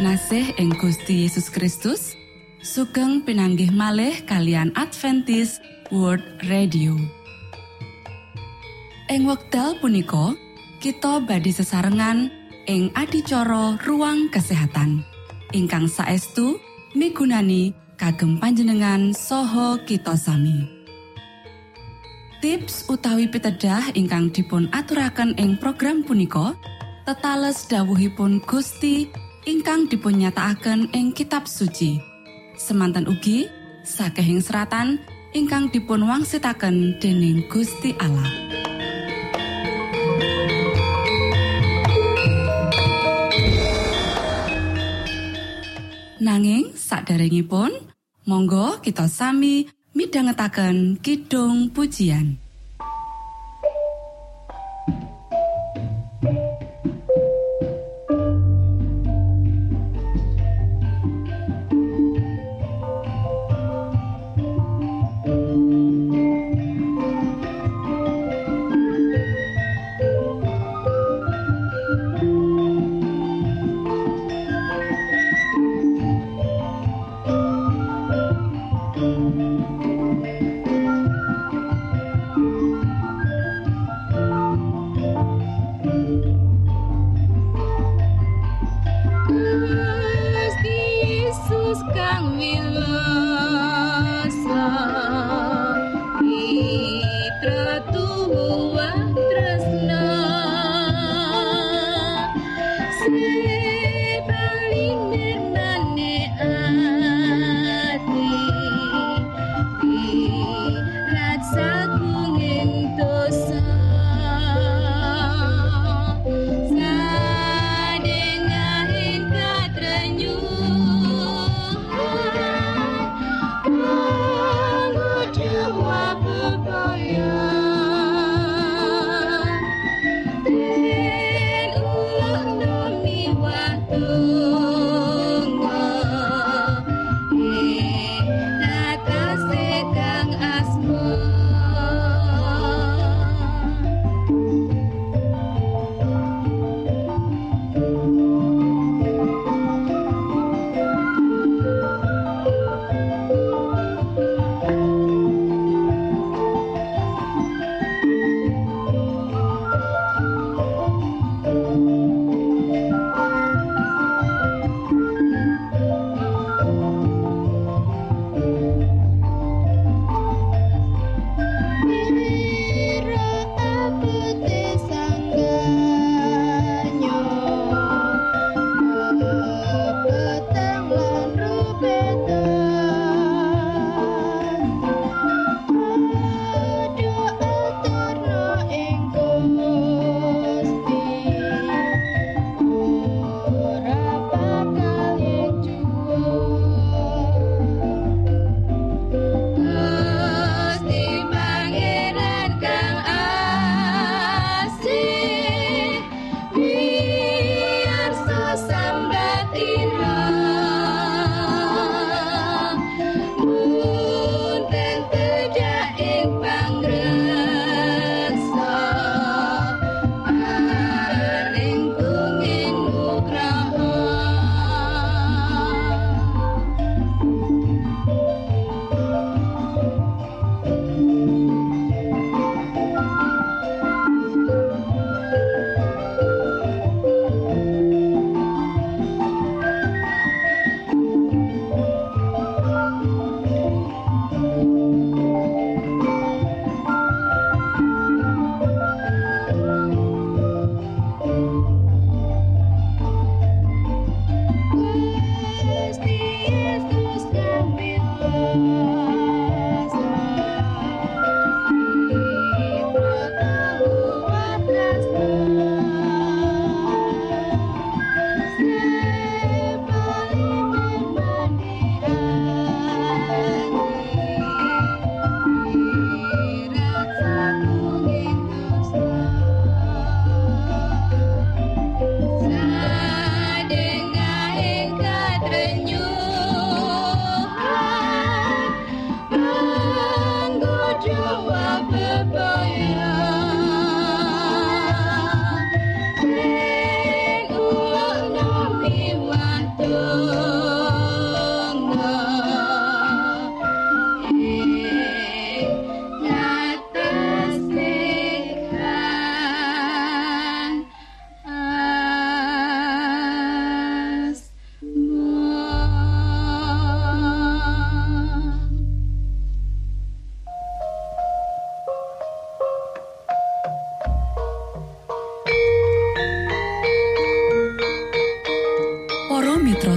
Kinasih ing Gusti Yesus Kristus, sugeng pinanggih malih kalian Adventist World Radio. Ing wekdal punika, kita badi sesarengan ing adicara ruang kesehatan ingkang saestu migunani kagem panjenengan saha kita sami. Tips utawi pitedah ingkang dipun aturaken ing program punika tetales dawuhipun Gusti ingkang dipunnyatakaken ing kitab suci. Semantan ugi sakehing seratan ingkang dipun wangsitaken dening Gusti Allah. Nanging saderengipun monggo kita sami midhangetaken kidung pujian.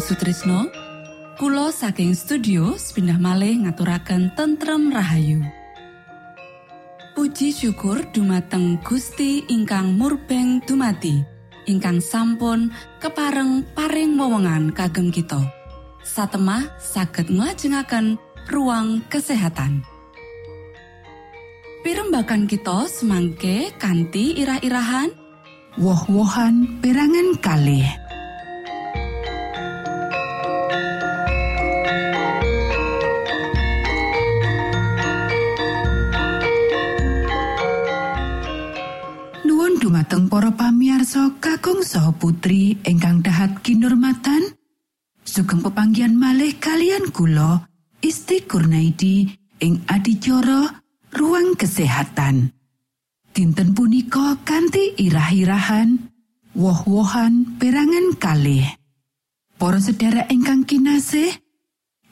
Sutrisno Kulo saking studio pindah malih ngaturaken tentrem Rahayu. Puji syukur dumateng Gusti ingkang murbeng dumati ingkang sampun kepareng paring wewenngan kagem kita. Satemah saged nglajengaken ruang kesehatan. Pirembakan kita semangke kanthi irah-irahan. Woh-wohan perangan kalih dumateng para pamiarsa kakung saha putri ingkang dahat kinurmatan sugeng pepanggian malih kalian kula Isti Kurnaidi ing adicara ruang kesehatan. Dinten punika kanthi irah-irahan woh-wohan perangan kalih. Para sedherek ingkang kinasih,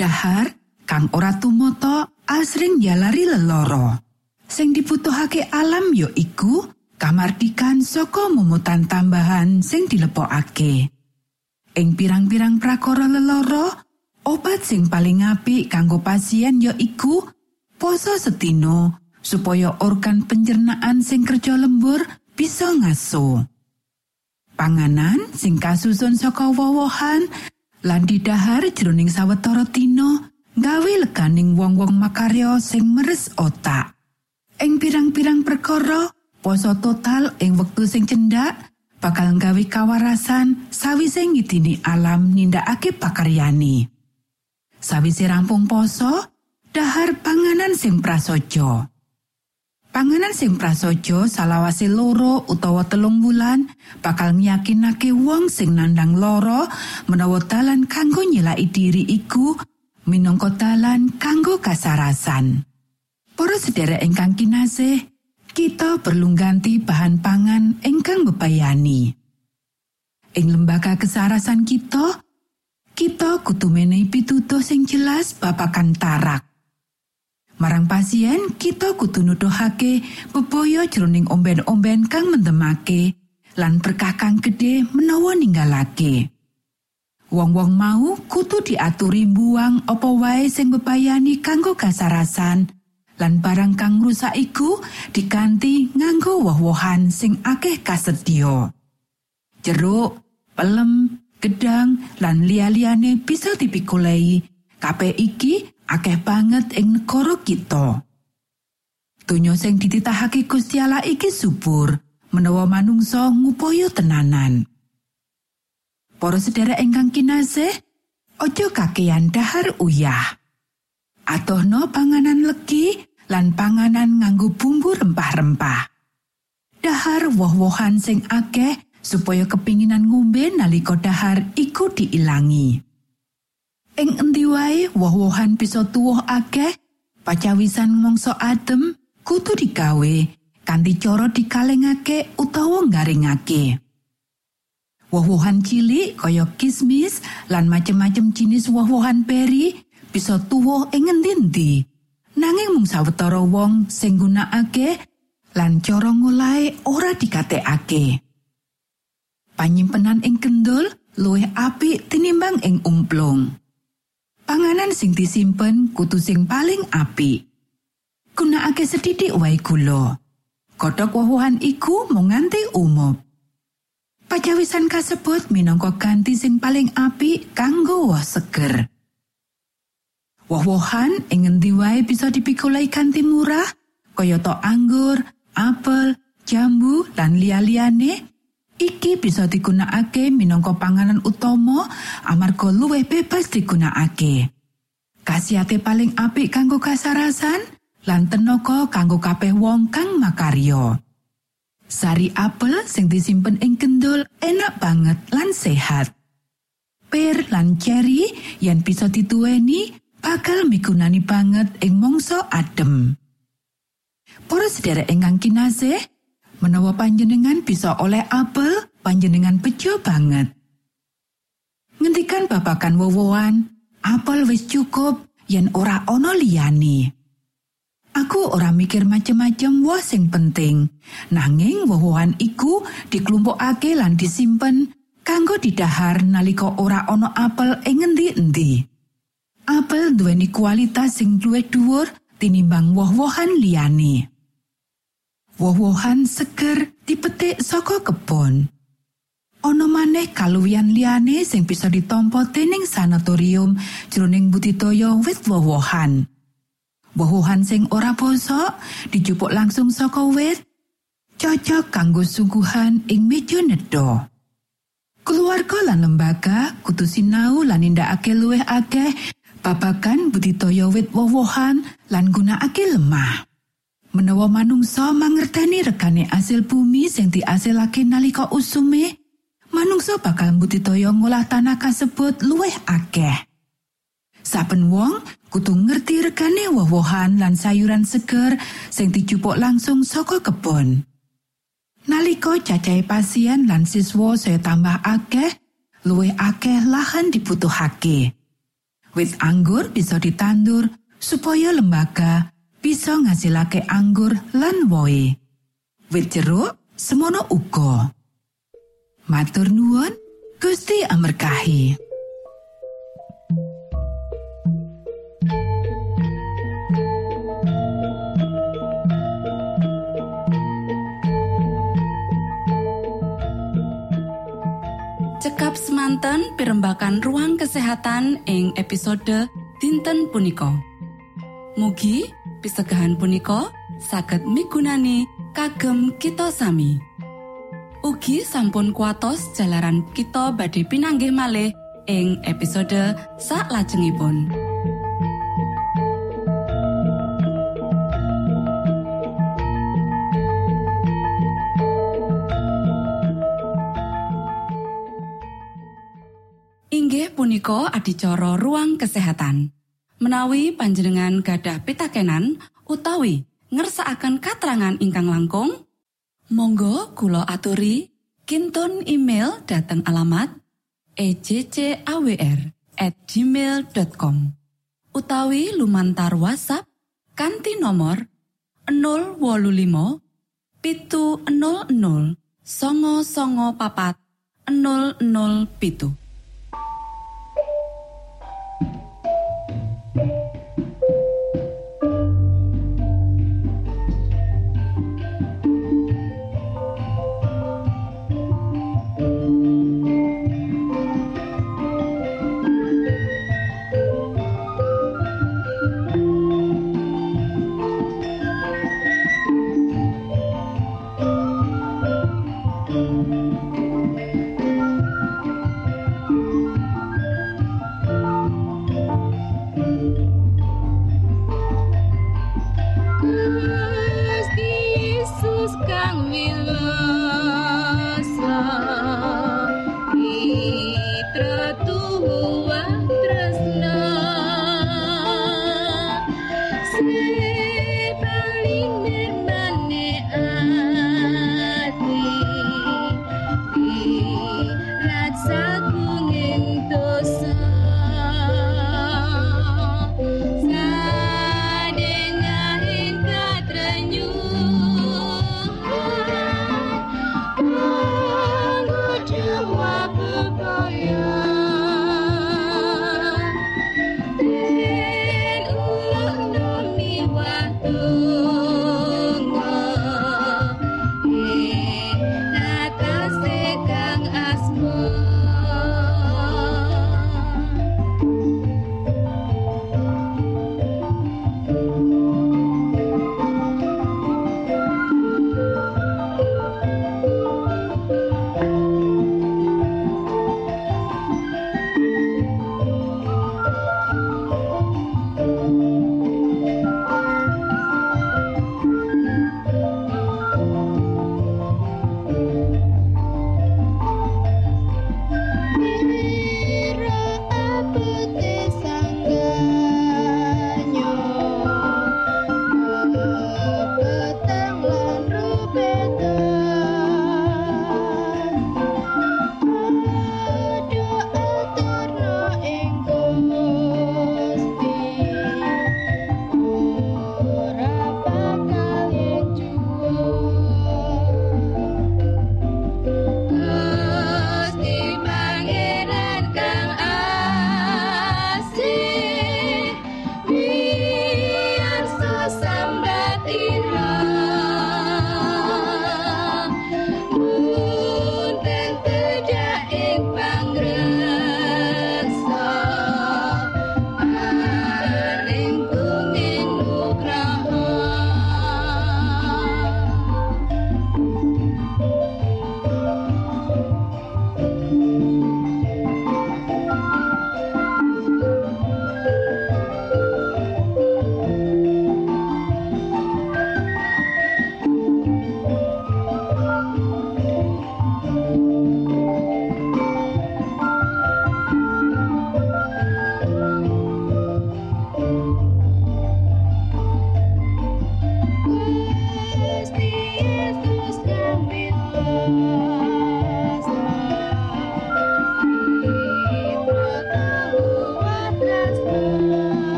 dahar kang ora tumata asring yalari leloro. Sing dibutuhake alam ya iku kamardikan saka mumutan tambahan sing dilepokake. Ing pirang-pirang prakara leloro, obat sing paling apik kanggo pasien ya iku poso setino supaya organ pencernaan sing kerja lembur bisa ngaso. Panganan sing kasusun saka wowohan lan didahar jroning sawetara tino gawe leganing wong-wong makarya sing meres otak. Ing pirang-pirang perkara, poso total ing wektu sing cendak bakal gawe kawarasan sawise ngidini alam nindakake pakaryani. Sawise rampung poso, dahar panganan sing prasaja. Panganan sing prasaja salawase loro utawa telung wulan bakal nyakinake wong sing nandang loro menawa dalan kanggo nyelaki diri iku minangka dalan kanggo kasarasan. Para sedherek ingkang kinasih, kita perlu ganti bahan pangan ingkang bebayani. Ing lembaga kesarasan kita, kita kudu menehi pitutuh sing jelas babagan tarak. Marang pasien kita kudu nuduhake bebaya jroning omben-omben kang mendemake lan berkah kang gedhe menawa ninggalake. Wong-wong mau kudu diaturi buang apa wae sing bebayani kanggo kasarasan lan barang kang rusak iku diganti nganggo woh-wohan sing akeh kasedya. Jeruk, pelem, gedang lan liya-liyane bisa dipikulai. Kabeh iki akeh banget ing negara kita. Donya sing dititahake Gusti Allah iki subur menawa manungsa ngupaya tenanan. Para sedherek ingkang kinasih, aja kakean dahar uyah. Atohno panganan legi lan panganan nganggo bumbu rempah-rempah. Dahar woh-wohan sing akeh supaya kepinginan ngombe nalika dahar iku diilangi. Ing endi wae woh-wohan bisa tuwuh akeh, pacawisan mangsa adem kudu digawe kanthi cara dikalengake utawa garingake. Woh-wohan cilik kaya kismis lan macem-macem jenis woh-wohan peri bisa tuwuh ing endi-endi. Nanging mung sawetara wong sing nggunakake lan cara ngolahe ora dikatekake. Panyimpenan ing kendul luwih apik tinimbang ing umplung. Panganan sing disimpen kudu sing paling apik. Gunakake sedidik wae gula. Kodhok woh-wohan iku mung nganti umum. Pajawisan kasebut minangka ganti sing paling apik kanggo woh seger. Woh-wohan ing ngendi wae bisa dipikulai kanthi murah, kayata anggur, apel, jambu, lan liya-liyane. Iki bisa digunakake minangka panganan utama amarga luwih bebas digunakake. Kasiate paling apik kanggo kasarasan lan tenaga kanggo kabeh wong kang makarya. Sari apel sing disimpen ing kendul enak banget lan sehat. Per lan cherry yang bisa dituweni bakal migunani banget ing mangsa adem. Para sedherek ingkang kinasih, menawa panjenengan bisa oleh apel panjenengan bejo banget ngendikan babakan wowoan apel wis cukup yen ora ana liyane aku ora mikir macem-macem woh sing penting nanging wowoan iku diklumpukake lan disimpen kanggo didahar nalika ora ana apel ing ngendi-endi. Apel duweni kualitas sing luwih dhuwur tinimbang woh-wohan liyane. Woh-wohan seger dipetik saka kebon. Ana maneh kaluwihan liyane sing bisa ditampa dening sanatorium jroning budidaya wit woh-wohan. Woh-wohan sing ora bosok dijupuk langsung saka wit cocok kanggo sungguhan ing meja nedha. Keluarga lan lembaga kudu sinau lan nindakake luwih akeh babagan budidaya wit woh-wohan lan gunakake lemah. Menawa manungsa mangerteni regane asil bumi sing diasilake nalika usume, manungsa bakal budidaya ngolah tanah kasebut luwih akeh. Saben wong kudu ngerti regane woh-wohan lan sayuran seger sing dijupuk langsung saka kebon. Nalika cacahe pasien lan siswa saya tambah akeh, luwih akeh lahan dibutuhake. Wit anggur bisa ditandur supaya lembaga bisa ngasilake anggur lan wohe. Wit jeruk semono uga. Matur nuwun, Gusti amerkahi. Semanten pimbakan ruang kesehatan ing episode dinten punika. Mugi pisegahan punika saged migunani kagem kita sami. Ugi sampun kuatos jalaran kita badhe pinanggih malih ing episode sak lajengipun. Punika adicara ruang kesehatan. Menawi panjenengan gadah pitakenan utawi ngersakaken katrangan ingkang langkung, monggo kulo aturi kinton email dateng alamat ejcawr gmail.com utawi lumantar WhatsApp kanti nomor 025 pitu 00 songo songo papat 00 pitu. Kang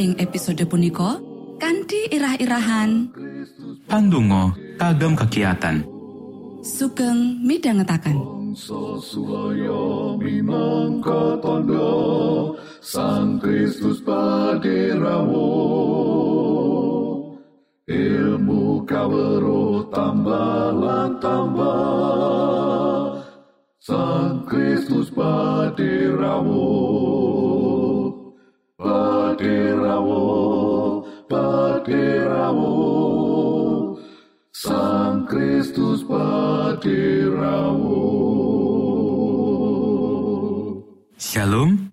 Ing episode punika kanthi irah-irahan. Pandungo kagem kegiatan. Sugeng. Sosuloyo minangka tondo Sang Kristus paderamu Ilmu kawero tambah tambah Sang Kristus paderamu Paderamu Sang Kristus Shalom.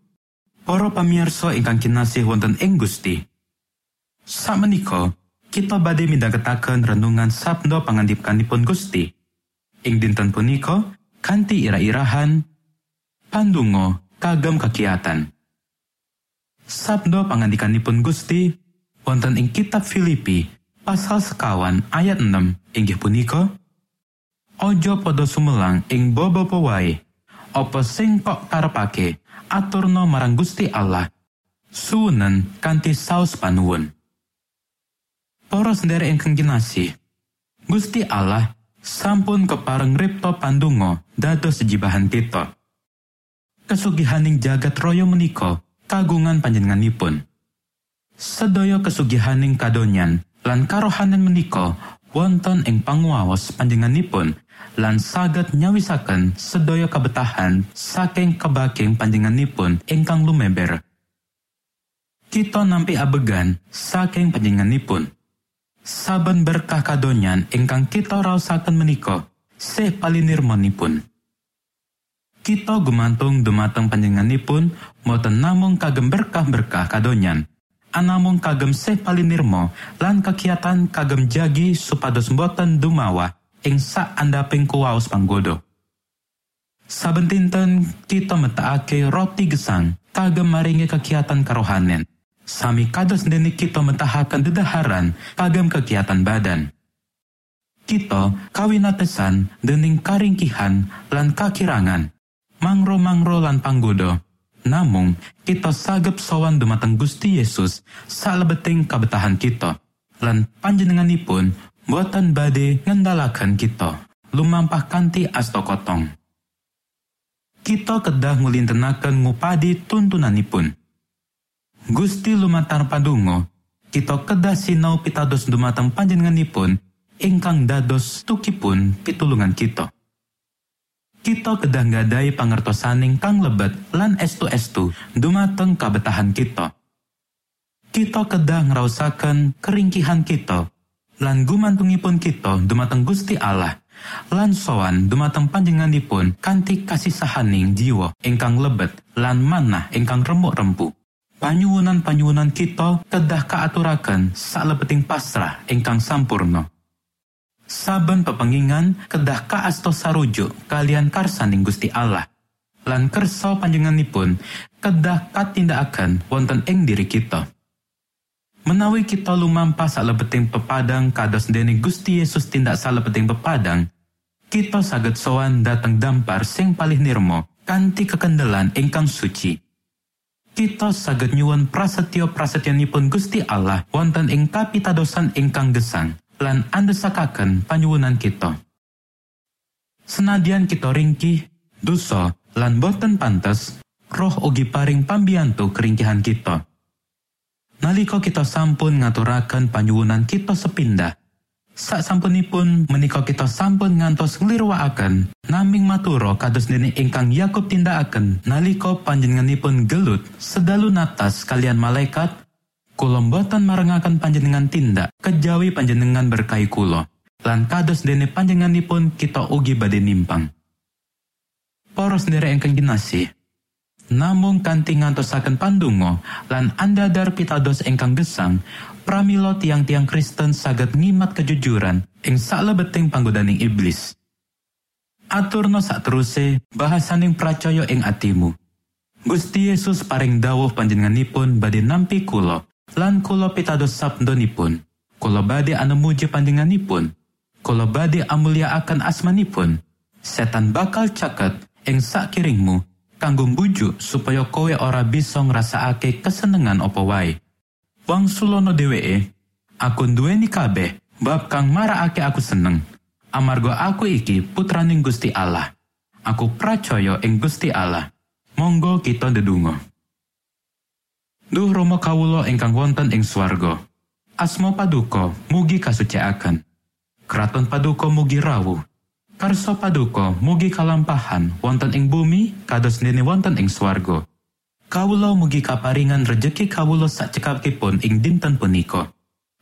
Para pamirsa ingkang kinasih wonten ing Gusti. Sakmenika kita badhe midhangetaken renungan sabda pangandikanipun Gusti. Ing dinten punika kanthi ira-irahan pandungo kagem kegiatan Sabda pangandikanipun Gusti wonten ing kitab Filipi pasal sekawan ayat 6 inggih punika Ojo padha sumelang ing bapa wae apa sing kok karepake aturno marang Gusti Allah suwenen kanthi saos panuwun. Para sendherek ingkang Gusti Allah sampun kepareng ripto pandungo dados sejibahan kita. Kesugihaning jagat raya menika kagungan panjenenganipun. Sedaya kesugihaning kadonyan lan karohanan menika wonten ing panguwaos panjenenganipun lan saged nyawisaken sedaya kabetahan saking kebaking panjenenganipun ingkang lumeber. Kita nampi abegan saking panjenenganipun. Saben berkah kadonyan ingkang kita raosaken menika se palinirmonipun kita gumantung dumateng panjenenganipun boten namung kagem berkah-berkah kadonyan. Anamung kagem sih palinirmo lan kegiatan kagem jagi supados boten dumawa ing sak andaping kuwaos panggodo saben dinten kita metakake roti gesang kagem maringi kegiatan karohanen. Sami kados dene kita metahaken dedaharan kagem kegiatan badan. Kita kawinatesan dening karingkihan lan kakirangan mangro-mangro lan panggodo namung kita sagep sowan dumateng Gusti Yesus salebeting kabetahan kita lan panjenenganipun boten badhe ngendalaken kita. Lumampah kanthi asta kotong. Kita kedah ngulintenaken ngupadi tuntunanipun. Gusti lumantar padungo kita kedah sinau pitados dumateng panjenenganipun ingkang dados tukipun pitulungan kita kita kedah ngadai pangertosaning kang lebet lan estu-estu dumateng kabetahan kita. Kita kedah ngrausaken keringkihan kita lan gumantungipun kita dumateng Gusti Allah lan sowan dumateng panjenenganipun kanthi kasih sahaning jiwa ingkang lebet lan manah ingkang remuk rempu. Panyuwunan-panyuwunan kita kedah kaaturaken salebeting pasrah ingkang sampurno. Saben pepengingan kedah kaasto sarujuk kalian karsaning Gusti Allah. Lan kersa panjenenganipun kedah katindakaken wonten ing diri kita. Menawi kita lumampa salebeting pepadang kados dene Gusti Yesus tindak salebeting pepadang kita saged sowan dateng dampar sing palih nirmo kanthi kekendelan ingkang suci. Kita saged nyuwun prasetyo prasetyanipun Gusti Allah wonten ing kapitadosan ingkang gesang lan andesakaken panyuwunan kita. Senadyan kita ringkih, dosa, lan boten pantes, roh ugi paring pambiyantu keringkihan kita. Nalika kita sampun ngaturaken panyuwunan kita sepindah, sak sampunipun menika kita sampun ngantos nglirwakaken naming maturo kados dene ingkang Yakub tindakaken nalika panjenenganipun gelut sedalu natas kalian malaikat kula boten marengaken panjenengan tindak kejawi panjenengan berkahi kula lan kados dene panjenenganipun kita ugi badhe nimpang Para sendiri ingkang kinasih namung kanthi ngantosaken pandonga lan andadar pitados ingkang gesang pramila tiang-tiang Kristen saged ngimat kejujuran ing saklebeting panggodaning iblis. Aturno sak teruse bahasaning pracaya ing atimu. Gusti Yesus paring dawuh panjenenganipun badhe nampi kula lan kula pitados sabdonipun. Kula badhe anemuji panjenenganipun. Kula badhe amulyaaken asmanipun. Setan bakal caket ing sakiringmu kanggo bujuk supaya kowe ora bisa ngrasakake kesenengan apa wae. Wang sulono dheweke, aku duweni kabeh bab kang marakake aku seneng. Amarga aku iki putraning Gusti Allah. Aku pracaya ing Gusti Allah. Monggo kita ndedonga. Duh Rama kawula ingkang wonten ing swarga. Asma paduka mugi kasucikaken. Kraton paduka mugi rawuh. Karso paduka mugi kalampahan wonten ing bumi kados dene wonten ing swarga. Kawula mugi kaparingan rejeki kawula sakcekapipun ing dinten punika.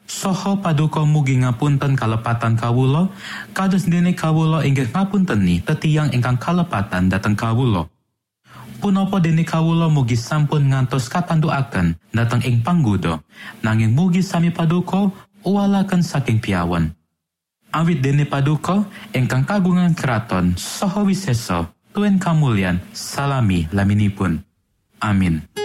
Soho paduka mugi ngapunten kalepatan kawula, kados dene kawula inggih ngapunteni tetiang ingkang kalepatan dhateng kawula. Punapa dene kawula mugi sampun ngantos katandukaken dhateng ing panggoda, nanging mugi sami paduka uwalaken saking piawan. Awit dene paduka ingkang kagungan keraton saha wisesa tuen kamulyan salami laminipun. Amin.